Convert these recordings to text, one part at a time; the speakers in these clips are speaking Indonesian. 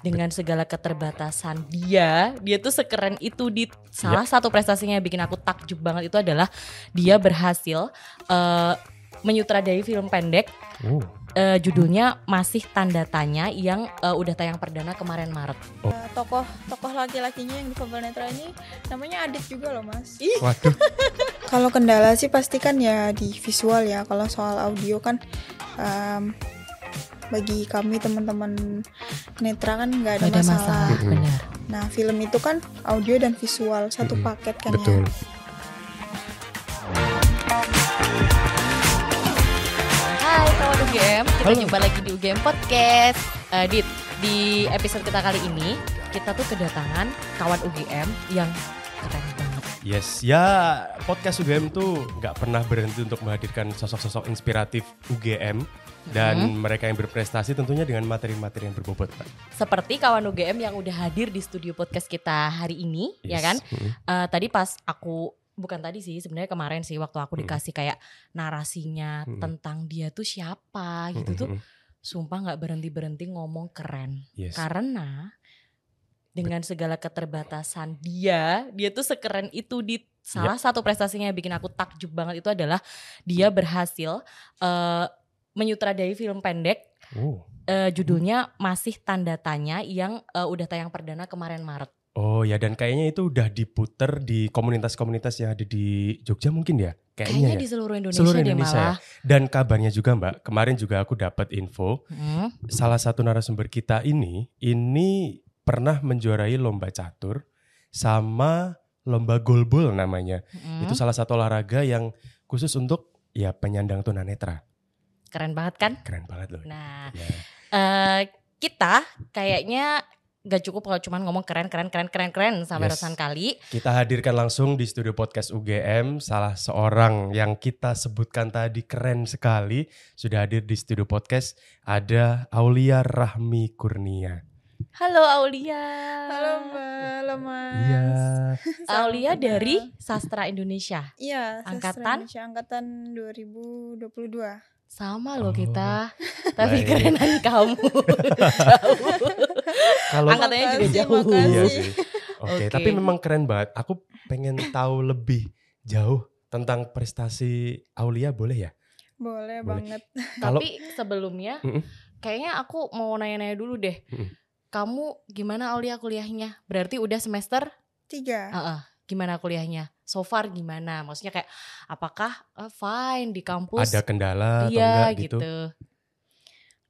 dengan segala keterbatasan dia, dia tuh sekeren itu di salah satu prestasinya yang bikin aku takjub banget itu adalah dia berhasil menyutradari film pendek Oh. eh, judulnya masih tanda tanya yang eh, udah tayang perdana kemarin Maret. Eh, tokoh tokoh laki-lakinya yang di Fabel Netra ini namanya Adit juga loh mas. Waduh. Kalau kendala sih pasti kan ya di visual ya. Kalau soal audio kan em, bagi kami teman-teman netra kan nggak ada, ada masalah. masalah, Mm-mm. benar. Nah film itu kan audio dan visual satu Mm-mm. paket kan Betul. ya. Hai kawan UGM, kita Halo. jumpa lagi di UGM Podcast. Eh, Dit, di episode kita kali ini kita tuh kedatangan kawan UGM yang keren banget. Yes, ya podcast UGM tuh nggak pernah berhenti untuk menghadirkan sosok-sosok inspiratif UGM dan Mm-hmm. mereka yang berprestasi tentunya dengan materi-materi yang berbobot. Pak. Seperti kawan UGM yang udah hadir di studio podcast kita hari ini, ya Yes. kan? Mm-mm. Eh, tadi pas aku bukan tadi sih sebenarnya kemarin sih waktu aku Hmm. dikasih kayak narasinya Hmm. tentang dia tuh siapa gitu tuh Mm-mm. sumpah nggak berhenti berhenti ngomong keren Yes. karena dengan segala keterbatasan dia dia tuh sekeren itu di salah satu prestasinya yang bikin aku takjub banget itu adalah dia berhasil eh, menyutradari film pendek Oh. eh, judulnya masih tanda tanya yang eh, udah tayang perdana kemarin Maret Oh ya dan kayaknya itu udah diputer di komunitas-komunitas yang ada di Jogja mungkin ya. Kayaknya, kayaknya ya. di seluruh Indonesia, Seluruh deh Indonesia malah Dan kabarnya juga Mbak, kemarin juga aku dapat info Hmm. salah satu narasumber kita ini ini pernah menjuarai lomba catur sama lomba golbol namanya. Mm. Itu salah satu olahraga yang khusus untuk ya penyandang tunanetra. Keren banget kan? Keren banget loh. Nah, Ya. eh kita kayaknya gak cukup kalau cuman ngomong keren, keren, keren, keren, keren sampai Yes. ratusan kali. Kita hadirkan langsung di studio podcast UGM salah seorang yang kita sebutkan tadi keren sekali sudah hadir di studio podcast ada Aulia Rahmi Kurnia. Halo Aulia. Halo mbak, halo mas. Iya. Aulia dari. Sastra Indonesia. Iya, Sastra Angkatan? Indonesia, angkatan 2022. Sama loh Oh, kita. Tapi baik. kerenan kamu jauh. Kalau Angkatannya juga jauh. makasih. Iya sih. Oke, Oke. tapi memang keren banget. Aku pengen tahu lebih jauh tentang prestasi Aulia boleh ya? Boleh, Boleh. banget. Kalau Tapi sebelumnya Mm-mm. kayaknya aku mau nanya-nanya dulu deh. Mm-mm. Kamu gimana Aulia kuliahnya? Berarti udah semester Tiga. Heeh, gimana kuliahnya? So far gimana? Maksudnya kayak apakah eh, fine di kampus? ada kendala atau iya enggak gitu?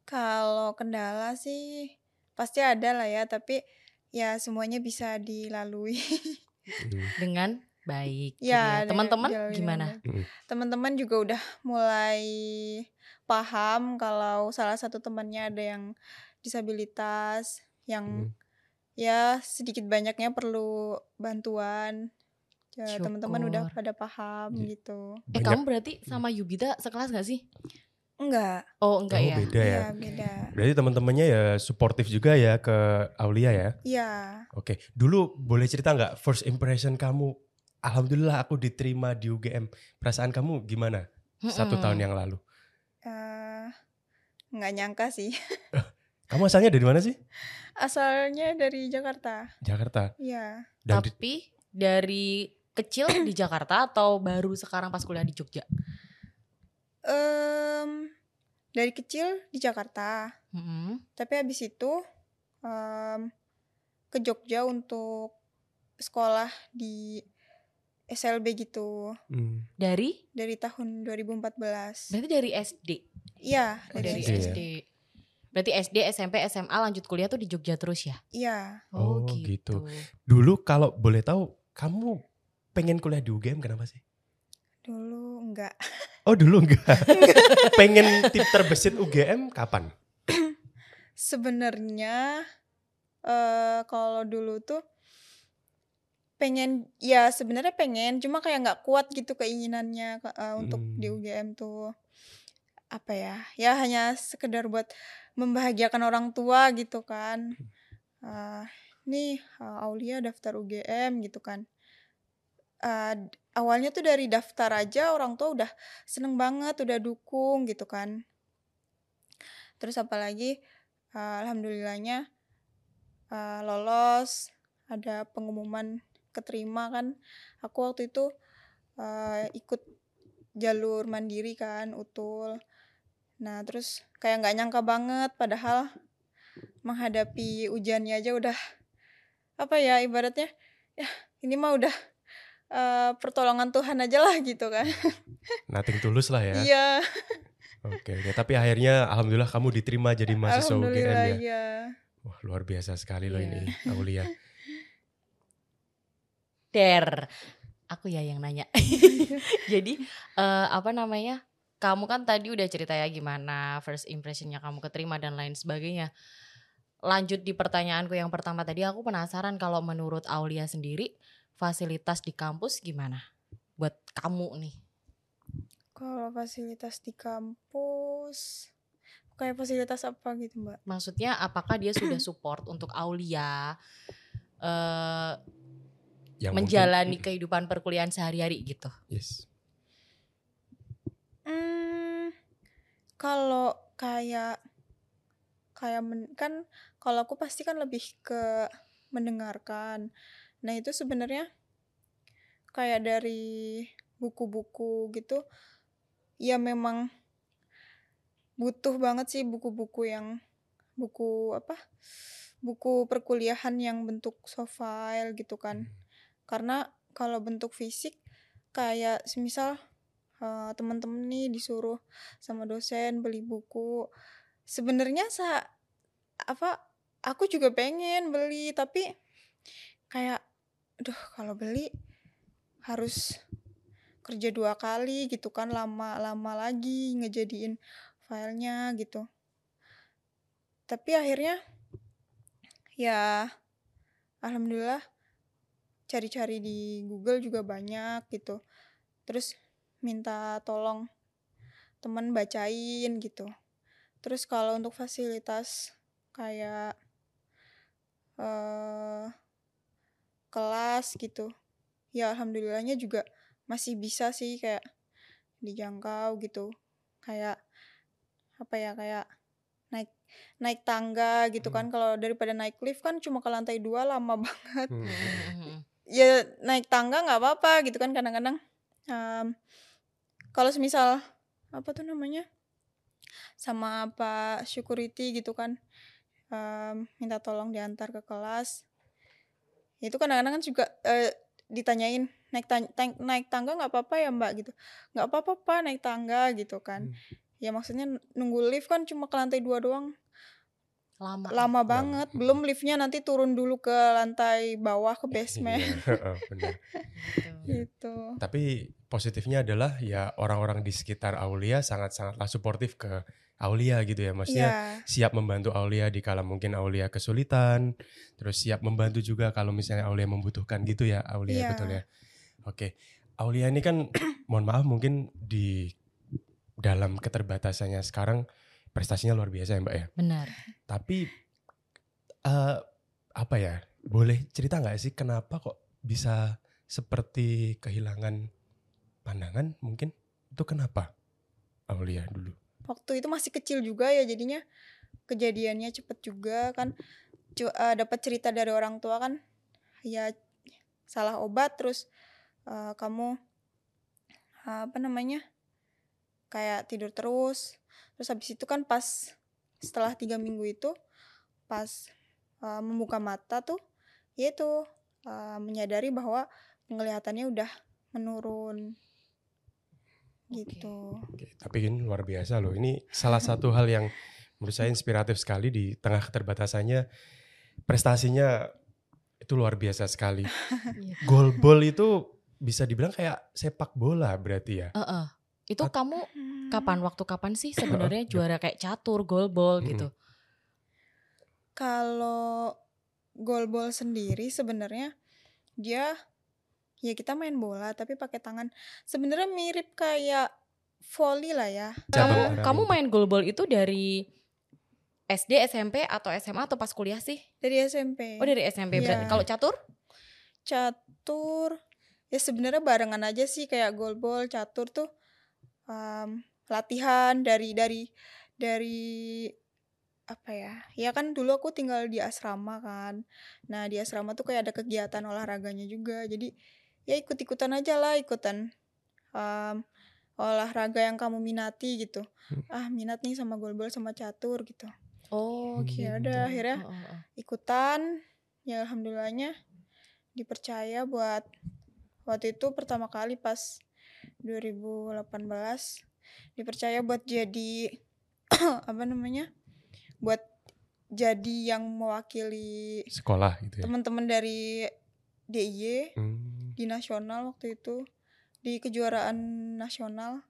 Kalau kendala sih pasti ada lah ya, tapi ya semuanya bisa dilalui. Hmm. Dengan baik. gitu Ya, dengan teman-teman dengan gimana? baik. Teman-teman juga udah mulai paham kalau salah satu temannya ada yang disabilitas, yang Hmm. Ya sedikit banyaknya perlu bantuan. Ya, teman-teman udah pada paham Iya. gitu. Eh Banyak- kamu berarti sama Yubita sekelas gak sih? Enggak, Oh enggak Oh, ya? beda ya. iya beda. Berarti teman-temannya ya suportif juga ya ke Aulia ya. Iya. Oke, dulu boleh cerita nggak first impression kamu? Alhamdulillah aku diterima di UGM. Perasaan kamu gimana? Satu Mm-mm. tahun yang lalu. eh, nggak nyangka sih. Kamu asalnya dari mana sih? Asalnya dari Jakarta. Jakarta. Iya. Dan di- Tapi dari kecil di Jakarta atau baru sekarang pas kuliah di Jogja? Em, dari kecil di Jakarta. Mm-mm. Tapi habis itu em, ke Jogja untuk sekolah di SLB gitu Hmm, Dari? dari tahun 2014. Berarti dari SD. Iya, Oh, dari dari SD ya? SD. Berarti SD, SMP, SMA lanjut kuliah tuh di Jogja terus ya? Iya. Oh, gitu. dulu kalau boleh tahu kamu pengen kuliah di UGM kenapa sih? Dulu enggak. Oh dulu enggak. pengen tip terbesit UGM kapan? Sebenarnya eh kalau dulu tuh pengen ya sebenarnya pengen cuma kayak nggak kuat gitu keinginannya eh, untuk di Hmm. UGM tuh apa ya ya hanya sekedar buat membahagiakan orang tua gitu kan. Eh, nih eh, Aulia daftar UGM gitu kan. D- awalnya tuh dari daftar aja orang tua udah seneng banget udah dukung gitu kan. Terus apalagi eh, alhamdulillahnya uh, lolos ada pengumuman keterima kan. Aku waktu itu uh, ikut jalur mandiri kan utul nah terus kayak nggak nyangka banget padahal menghadapi ujiannya aja udah apa ya ibaratnya ya ini mah udah uh, pertolongan Tuhan aja lah gitu kan Nothing tulus lah ya iya oke oke tapi akhirnya alhamdulillah kamu diterima jadi mahasiswa UGM alhamdulillah ya iya wah luar biasa sekali loh Iya. ini Aulia Der, aku ya yang nanya. Jadi eh, apa namanya? Kamu kan tadi udah cerita ya gimana first impressionnya kamu keterima dan lain sebagainya. Lanjut di pertanyaanku yang pertama tadi, aku penasaran kalau menurut Aulia sendiri fasilitas di kampus gimana buat kamu nih? kalau fasilitas di kampus kayak fasilitas apa gitu mbak Maksudnya apakah dia sudah support untuk Aulia eh, yang menjalani mungkin- kehidupan perkuliahan sehari-hari gitu? yes kalau kayak kayak men- kan kalau aku pasti kan lebih ke mendengarkan. Nah, itu sebenarnya kayak dari buku-buku gitu ya memang butuh banget sih buku-buku yang buku apa? Buku perkuliahan yang bentuk soft file gitu kan. Karena kalau bentuk fisik kayak semisal eh, teman-teman nih disuruh sama dosen beli buku. Sebenarnya sa apa aku juga pengen beli tapi kayak aduh kalau beli harus kerja dua kali gitu kan lama-lama lagi ngejadiin filenya gitu. Tapi akhirnya ya alhamdulillah cari-cari di Google juga banyak gitu. Terus minta tolong teman bacain gitu. Terus kalau untuk fasilitas kayak eh kelas gitu ya alhamdulillahnya juga masih bisa sih kayak dijangkau gitu. Kayak apa ya kayak naik naik tangga gitu kan. Kalau daripada naik lift kan cuma ke lantai dua lama banget. Hmm. ya naik tangga nggak apa-apa gitu kan kadang-kadang. Em, kalau semisal apa tuh namanya? Sama pak security gitu kan em, minta tolong diantar ke kelas. Itu kadang-kadang kan juga eh, ditanyain naik tan- tang- naik tangga nggak apa-apa ya mbak? Gitu. Nggak apa-apa Pak, naik tangga gitu kan. Hmm. ya maksudnya nunggu lift kan cuma ke lantai dua doang Lama. lama banget belum liftnya nanti turun dulu ke lantai bawah ke basement Iya, benar. Gitu. Tapi positifnya adalah ya orang-orang di sekitar Aulia sangat-sangatlah suportif ke Aulia gitu ya. Maksudnya Iya. siap membantu Aulia di kala mungkin Aulia kesulitan, terus siap membantu juga kalau misalnya Aulia membutuhkan gitu ya Aulia Iya. betul ya. Oke. Aulia ini kan mohon maaf mungkin di dalam keterbatasannya sekarang prestasinya luar biasa ya Mbak ya. Benar. Tapi eh apa ya? Boleh cerita nggak sih kenapa kok bisa seperti kehilangan pandangan mungkin? Itu kenapa? Aulia dulu. waktu itu masih kecil juga ya jadinya kejadiannya cepet juga kan Cu- eh, dapat cerita dari orang tua kan ya salah obat terus eh, kamu apa namanya kayak tidur terus terus habis itu kan pas setelah tiga minggu itu pas eh, membuka mata tuh ya itu eh, menyadari bahwa penglihatannya udah menurun gitu Oke, tapi ini luar biasa loh. Ini salah satu hal yang menurut saya inspiratif sekali di tengah keterbatasannya. Prestasinya itu luar biasa sekali. Iya. Golbol itu bisa dibilang kayak sepak bola berarti ya. Heeh. Itu At- kamu Hmm. kapan waktu kapan sih sebenarnya juara kayak catur, golbol Mm-mm. gitu? Kalau goalball sendiri sebenarnya dia ya kita main bola tapi pakai tangan. Sebenarnya mirip kayak volley lah ya. Kamu kamu main golbol itu dari SD, SMP atau SMA atau pas kuliah sih? Dari SMP. Oh dari SMP berarti. Iya. Kalau catur? catur ya sebenarnya barengan aja sih kayak goalball, catur tuh um, latihan dari dari dari apa ya ya kan dulu aku tinggal di asrama kan nah di asrama tuh kayak ada kegiatan olahraganya juga jadi ya ikut ikutan aja lah ikutan um, olahraga yang kamu minati gitu Hmm. ah minat nih sama golbol sama catur gitu Oh, gitu. ya udah akhirnya Oh, oh, oh. ikutan ya alhamdulillahnya dipercaya buat waktu itu pertama kali pas 2018 dipercaya buat jadi apa namanya buat jadi yang mewakili Sekolah gitu ya. teman-teman dari DIY Hmm. di nasional waktu itu di kejuaraan nasional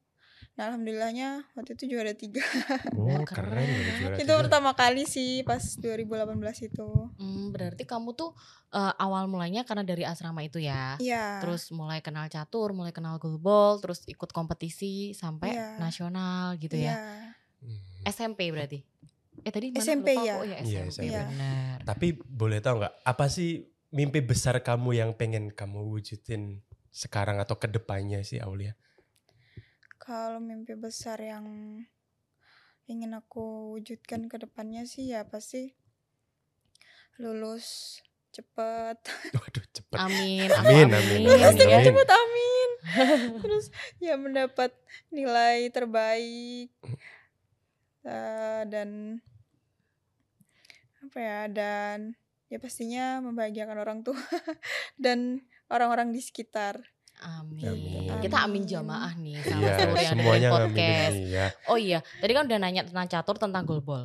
nah alhamdulillahnya waktu itu juara tiga Oh, keren. keren, udah juara itu tiga. pertama kali sih pas 2018 itu Hmm, berarti kamu tuh eh, awal mulanya karena dari asrama itu ya. Iya. Terus mulai kenal catur, mulai kenal goalball, terus ikut kompetisi sampai Iya. nasional gitu ya. Iya. Hmm. SMP berarti. Eh tadi mana SMP lupa ya. aku. Oh ya Iya, SMP. SMP. Benar. Tapi boleh tahu nggak apa sih mimpi besar kamu yang pengen kamu wujudin sekarang atau ke depannya sih Aulia? Kalau mimpi besar yang ingin aku wujudkan ke depannya sih ya pasti lulus cepet. Waduh cepet. Amin, Amin, amin, amin, amin, Pasti ya. amin. cepet amin. Terus ya mendapat nilai terbaik Eh, dan apa ya dan ya pastinya membahagiakan orang tua dan orang-orang di sekitar. Amin. Amin. Kita amin jamaah nih sama Iya, seluruh yang semuanya dengerin ngaminin podcast. nih ya. Oh iya, tadi kan udah nanya tentang catur, tentang goalball.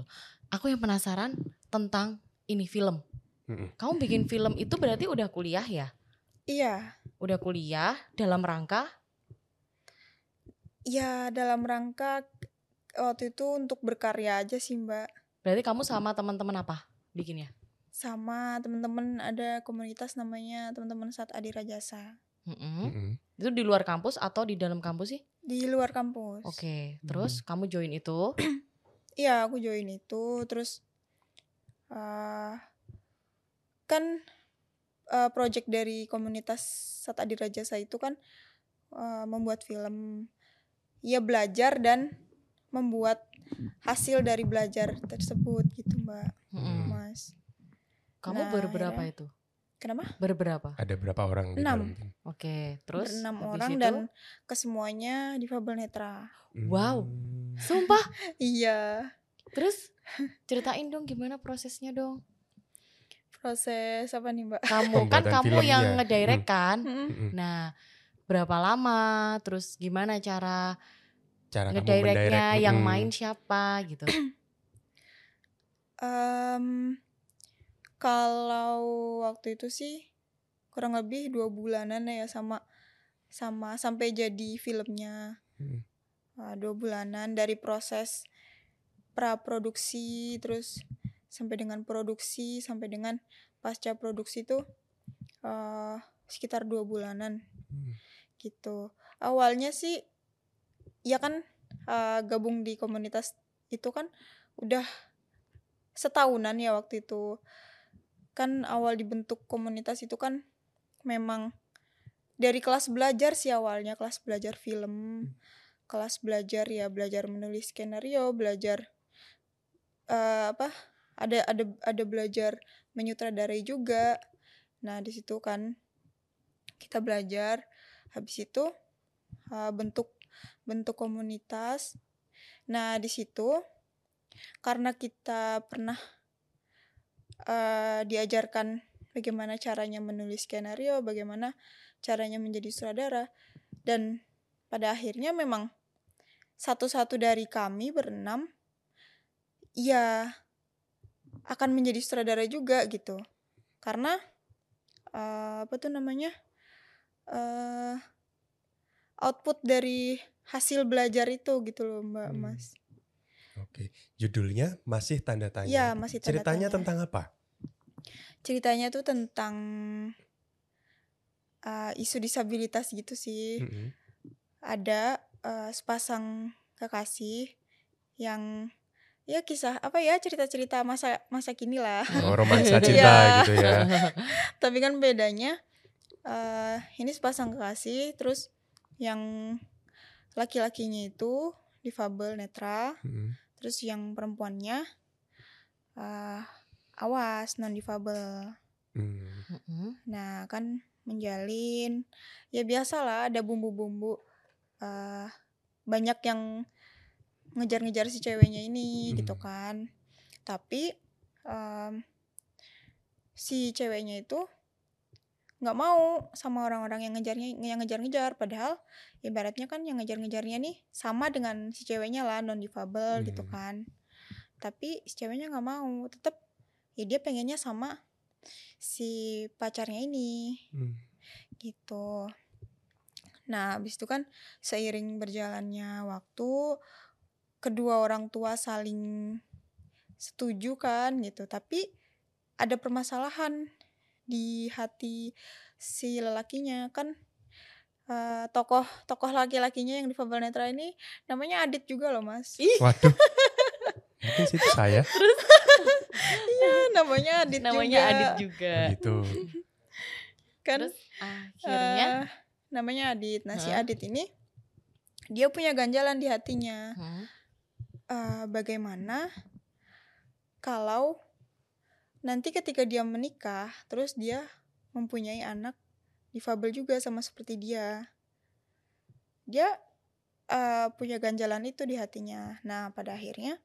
Aku yang penasaran tentang ini film. Mm-mm. Kamu bikin film itu berarti udah kuliah ya? Iya, Udah kuliah dalam rangka ya dalam rangka waktu itu untuk berkarya aja sih Mbak. berarti kamu sama teman-teman apa bikinnya? Sama teman-teman ada komunitas namanya teman-teman saat Adira Jasa Mm-mm. Mm-mm. Itu di luar kampus atau di dalam kampus sih? di luar kampus. Oke, terus kamu join itu. Iya, aku join itu terus eh kan eh, project dari komunitas Sat Adira Jasa itu kan eh, membuat film. Ia belajar dan membuat hasil dari belajar tersebut gitu, Mbak. Mm-mm. Mas. Kamu Nah, berberapa akhirnya- itu? Kenapa? Berberapa? Ada berapa orang di Enam. dalam tim? Oke, terus habis orang itu- dan kesemuanya difabel netra. Wow. Hmm. Sumpah. Iya. Terus ceritain dong gimana prosesnya dong. Proses apa nih, Mbak? Kamu kan kamu filmnya. yang ngedirect kan. Mm-mm. Mm-mm. Nah, berapa lama? Terus gimana cara Cara ngedirectnya? Yang main siapa gitu? Em, kalau waktu itu sih kurang lebih dua bulanan ya sama sama sampai jadi filmnya Hmm. Ah, dua bulanan dari proses pra produksi terus sampai dengan produksi sampai dengan pasca produksi itu eh, sekitar dua bulanan Hmm. gitu awalnya sih ya kan eh, gabung di komunitas itu kan udah setahunan ya waktu itu kan awal dibentuk komunitas itu kan memang dari kelas belajar sih awalnya kelas belajar film kelas belajar ya belajar menulis skenario belajar eh, apa ada ada ada belajar menyutradarai juga. Nah di situ kan kita belajar habis itu eh, bentuk bentuk komunitas. Nah di situ karena kita pernah eh, diajarkan bagaimana caranya menulis skenario bagaimana caranya menjadi sutradara. Dan pada akhirnya memang satu-satu dari kami berenam ya akan menjadi sutradara juga gitu. Karena eh, apa tuh namanya eh output dari hasil belajar itu gitu loh mbak Hmm. mas Oke, judulnya masih tanda tanya. Iya, masih tanda Ceritanya tanya. tentang apa? ceritanya tuh tentang eh, isu disabilitas gitu sih Mm-mm. ada eh, sepasang kekasih yang ya kisah apa ya cerita-cerita masa masa kini lah Oh, romansa cinta Iya. gitu ya. tapi kan bedanya eh ini sepasang kekasih terus yang laki-lakinya itu difabel netra Mm-mm. Terus yang perempuannya eh, awas non difabel. Hmm. Nah kan menjalin ya biasalah ada bumbu-bumbu eh banyak yang ngejar-ngejar si ceweknya ini gitu Hmm. kan. Tapi em, si ceweknya itu nggak mau sama orang-orang yang ngejarnya yang ngejar-ngejar. Padahal ibaratnya kan yang ngejar-ngejarnya nih sama dengan si ceweknya lah non difabel gitu Hmm. kan. Tapi si ceweknya nggak mau. Tetap ya dia pengennya sama si pacarnya ini. Hmm. gitu. Nah habis itu kan seiring berjalannya waktu kedua orang tua saling setuju kan gitu. Tapi ada permasalahan di hati si lelakinya kan eh, tokoh tokoh laki-lakinya yang di Fabel Netra ini namanya Adit juga loh mas Ih. Waduh. Mungkin situ saya. Iya, namanya Adit Namanya juga Adit juga. Gitu. kan Terus akhirnya eh, namanya Adit nah si Hah? Adit ini dia punya ganjalan di hatinya Hmm. eh, bagaimana kalau nanti ketika dia menikah terus dia mempunyai anak difabel juga sama seperti dia. Dia eh, punya ganjalan itu di hatinya. Nah pada akhirnya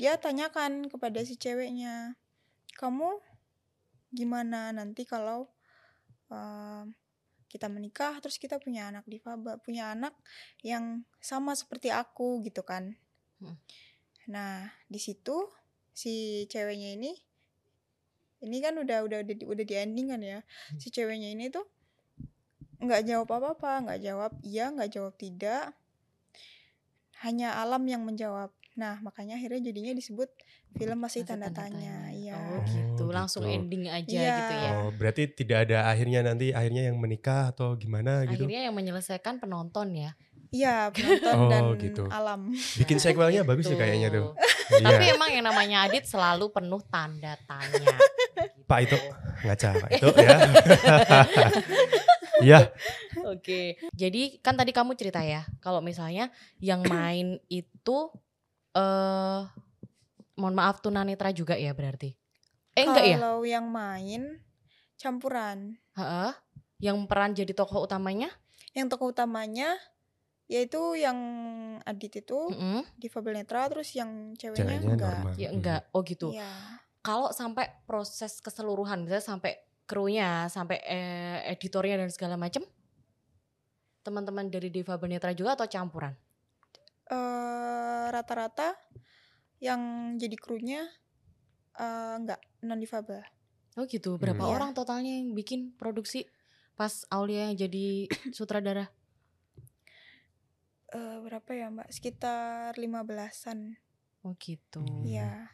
dia tanyakan kepada si ceweknya kamu gimana nanti kalau em, kita menikah terus kita punya anak difabel punya anak yang sama seperti aku gitu kan. Hmm. nah di situ si ceweknya ini ini kan udah udah udah di, udah di ending kan ya si ceweknya ini tuh nggak jawab apa apa nggak jawab iya nggak jawab tidak hanya alam yang menjawab nah makanya akhirnya jadinya disebut film masih Masih tanda, tanya iya Oh gitu, Oh, langsung gitu. ending aja Iya. gitu ya. Oh, berarti tidak ada akhirnya nanti akhirnya yang menikah atau gimana gitu. Akhirnya yang menyelesaikan penonton ya. iya penonton Oh, dan gitu. alam Bikin Nah, sequelnya bagus gitu. kayaknya tuh. Tapi Iya. emang yang namanya Adit selalu penuh tanda tanya. Pak itu ngaca Pak itu ya. Iya. Oke, jadi kan tadi kamu cerita ya, kalau misalnya yang main itu eh mohon maaf tunanetra juga ya berarti. Eh enggak ya? kalau yang main campuran Heeh. Yang peran jadi tokoh utamanya? yang tokoh utamanya yaitu yang Adit itu Mm-mm. di Fabel Netra terus yang ceweknya, Ceweknya enggak normal. Ya enggak. Oh gitu. Iya. Kalau sampai proses keseluruhan, misalnya sampai krunya, sampai eh, editornya dan segala macam, teman-teman dari Deva Benetra juga atau campuran? Eh, rata-rata yang jadi krunya eh, enggak non difabel Oh gitu. Berapa Hmm. Iya. orang totalnya yang bikin produksi pas Aulia yang jadi sutradara? Eh, berapa ya mbak sekitar 15-an Oh gitu. Hmm. Iya.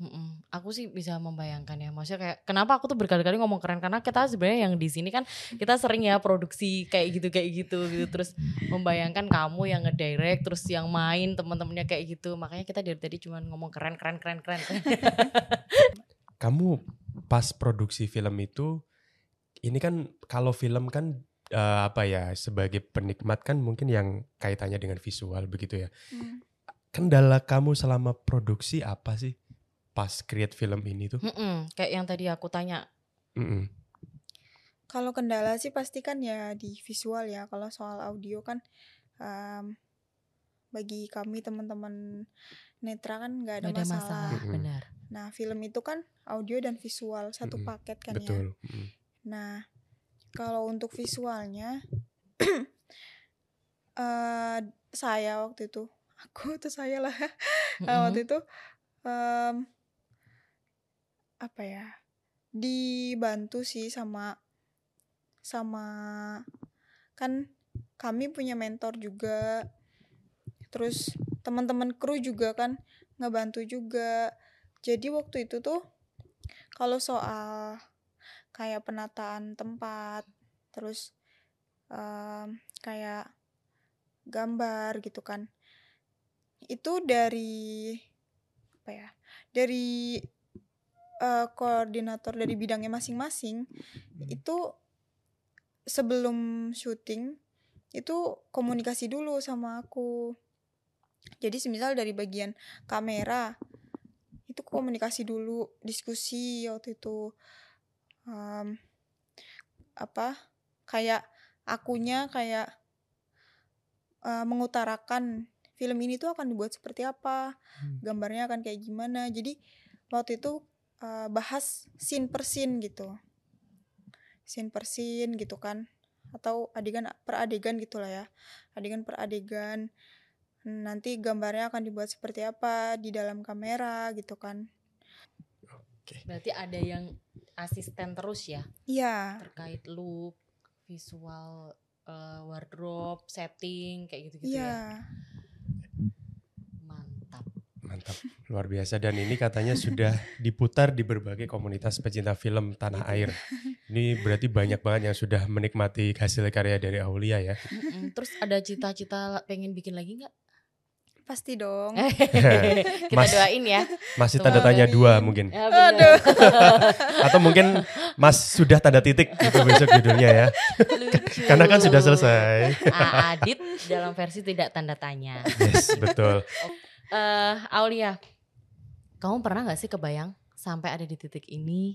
Mm-mm. Aku sih bisa membayangkan ya, maksudnya kayak kenapa aku tuh berkali-kali ngomong keren karena kita sebenarnya yang di sini kan kita sering ya produksi kayak gitu kayak gitu gitu terus membayangkan kamu yang ngedirect terus yang main teman-temannya kayak gitu makanya kita dari tadi cuma ngomong keren keren keren keren. Kamu pas produksi film itu ini kan kalau film kan eh, apa ya sebagai penikmat kan mungkin yang kaitannya dengan visual begitu ya. Hmm. Kendala kamu selama produksi apa sih pas create film ini tuh? Mm-mm, kayak yang tadi aku tanya. Mm-mm. Kalau kendala sih pasti kan ya di visual ya. Kalau soal audio kan em, bagi kami teman-teman netra kan nggak ada, Gak ada masalah. masalah, benar. Nah film itu kan audio dan visual satu Mm-mm. paket kan ya. Betul. Mm. Nah kalau untuk visualnya eh saya waktu itu aku tuh saya lah Mm-mm. waktu itu em, apa ya dibantu sih sama sama kan kami punya mentor juga terus teman-teman kru juga kan ngebantu juga jadi waktu itu tuh kalau soal kayak penataan tempat terus em, kayak gambar gitu kan. Itu dari apa ya dari eh, koordinator dari bidangnya masing-masing itu sebelum syuting itu komunikasi dulu sama aku. Jadi semisal dari bagian kamera itu komunikasi dulu diskusi waktu itu Em, apa kayak akunya kayak eh, mengutarakan film ini tuh akan dibuat seperti apa Hmm. gambarnya akan kayak gimana. Jadi waktu itu eh, bahas scene per scene gitu. Scene per scene gitu kan. Atau adegan per adegan gitu lah ya. Adegan per adegan. Nanti gambarnya akan dibuat seperti apa di dalam kamera gitu kan. Berarti ada yang asisten terus ya iya terkait look, visual, eh, wardrobe, setting kayak gitu-gitu iya ya. Mantap. Mantap, luar biasa dan ini katanya sudah diputar di berbagai komunitas pecinta film tanah air. Ini berarti banyak banget yang sudah menikmati hasil karya dari Aulia ya. Terus ada cita-cita pengen bikin lagi nggak? Pasti dong Kita Mas- doain ya. Masih tanda tanya dua mungkin. Ya, bener. Atau mungkin Mas sudah tanda titik itu besok judulnya ya. Lucu. Karena kan sudah selesai. Ah, Adit dalam versi tidak tanda tanya. Yes, betul. eh Aulia, kamu pernah nggak sih kebayang sampai ada di titik ini?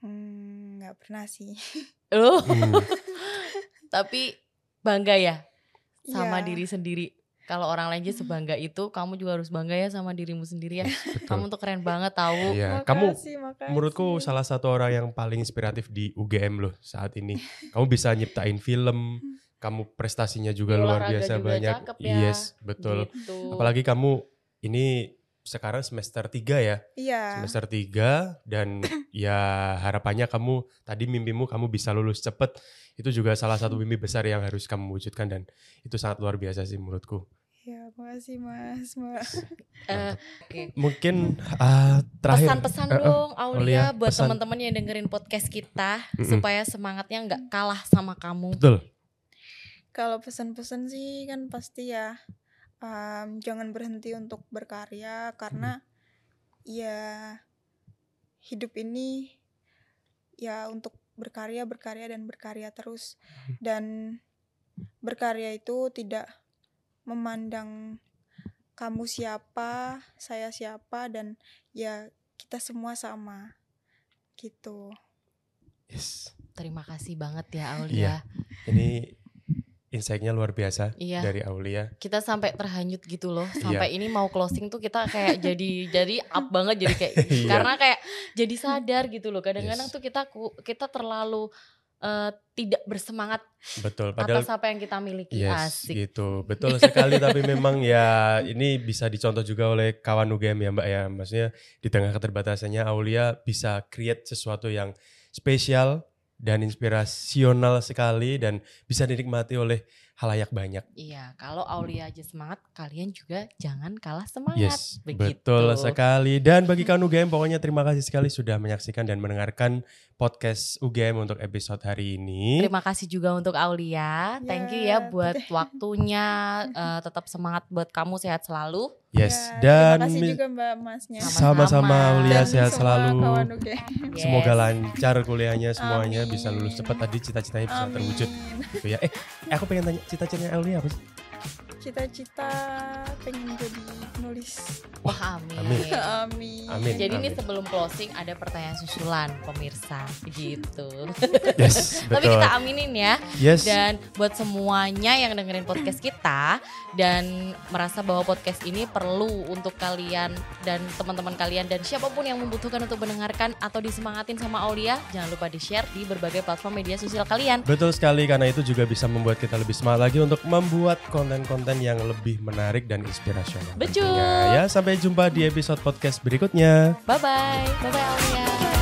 Hmm, nggak pernah sih Loh, Hmm, tapi bangga ya sama Iya. diri sendiri. Kalau orang lain aja sebangga itu, kamu juga harus bangga ya sama dirimu sendiri ya. Kamu tuh keren banget tahu. Iya, kamu Makasih, menurutku salah satu orang yang paling inspiratif di UGM loh saat ini. Kamu bisa nyiptain film, kamu prestasinya juga Di luar olahraga biasa juga banyak. cakep ya. Yes, betul. Gitu. Apalagi kamu ini sekarang semester 3 ya. Iya. Semester 3 dan ya harapannya kamu tadi mimpimu kamu bisa lulus cepet. Itu juga salah satu mimpi besar yang harus kamu wujudkan dan itu sangat luar biasa sih menurutku. Ya, makasih Mas. Ma- Eh, Mungkin ah, terakhir pesan-pesan eh, eh, dong Aulia Aulia, buat teman-teman yang dengerin podcast kita Mm-mm. supaya semangatnya nggak kalah sama kamu. betul. Kalau pesan-pesan sih kan pasti ya em, jangan berhenti untuk berkarya karena ya hidup ini ya untuk berkarya, berkarya dan berkarya terus dan berkarya itu tidak memandang kamu siapa, saya siapa dan ya kita semua sama gitu. Yes. Terima kasih banget ya Aulia. Iya. Ini insight-nya luar biasa Iya. dari Aulia. Kita sampai terhanyut gitu loh. Iya. Sampai ini mau closing tuh kita kayak jadi jadi up banget jadi kayak Iya. karena kayak jadi sadar gitu loh. Kadang-kadang Yes. tuh kita ku- kita terlalu eh, tidak bersemangat Betul. Padahal atas apa yang kita miliki. Yes, Asik. gitu. Betul sekali tapi memang ya ini bisa dicontoh juga oleh kawan UGM ya Mbak ya. Maksudnya di tengah keterbatasannya Aulia bisa create sesuatu yang spesial dan inspirasional sekali dan bisa dinikmati oleh halayak banyak. Iya, kalau Aulia aja semangat, kalian juga jangan kalah semangat. Yes, Begitu. betul sekali. Dan bagi kawan UGM pokoknya terima kasih sekali sudah menyaksikan dan mendengarkan podcast UGM untuk episode hari ini. Terima kasih juga untuk Aulia. Thank you ya Ya, buat waktunya. Eh, tetap semangat buat kamu sehat selalu. Yes, Ya, dan terima kasih juga Mbak Masnya. Sama-sama. Dan sehat selalu. Yes. Semoga lancar kuliahnya semuanya Amin. bisa lulus cepat tadi cita-citanya bisa Amin. terwujud gitu ya. Eh, eh, aku pengen tanya cita-citanya Aulia apa sih? Cita-cita pengen jadi penulis. Wah, amin. Amin. Amin. Amin. Jadi ini sebelum closing ada pertanyaan susulan pemirsa gitu. Yes, Tapi kita aminin ya. yes. Dan buat semuanya yang dengerin podcast kita dan merasa bahwa podcast ini perlu untuk kalian dan teman-teman kalian dan siapa pun yang membutuhkan untuk mendengarkan atau disemangatin sama Aulia, jangan lupa di-share di berbagai platform media sosial kalian. Betul sekali karena itu juga bisa membuat kita lebih semangat lagi untuk membuat konten-konten yang lebih menarik dan inspirasional. Betul. tentunya. Ya, sampai jumpa di episode podcast berikutnya. Bye bye. Bye bye Aulia.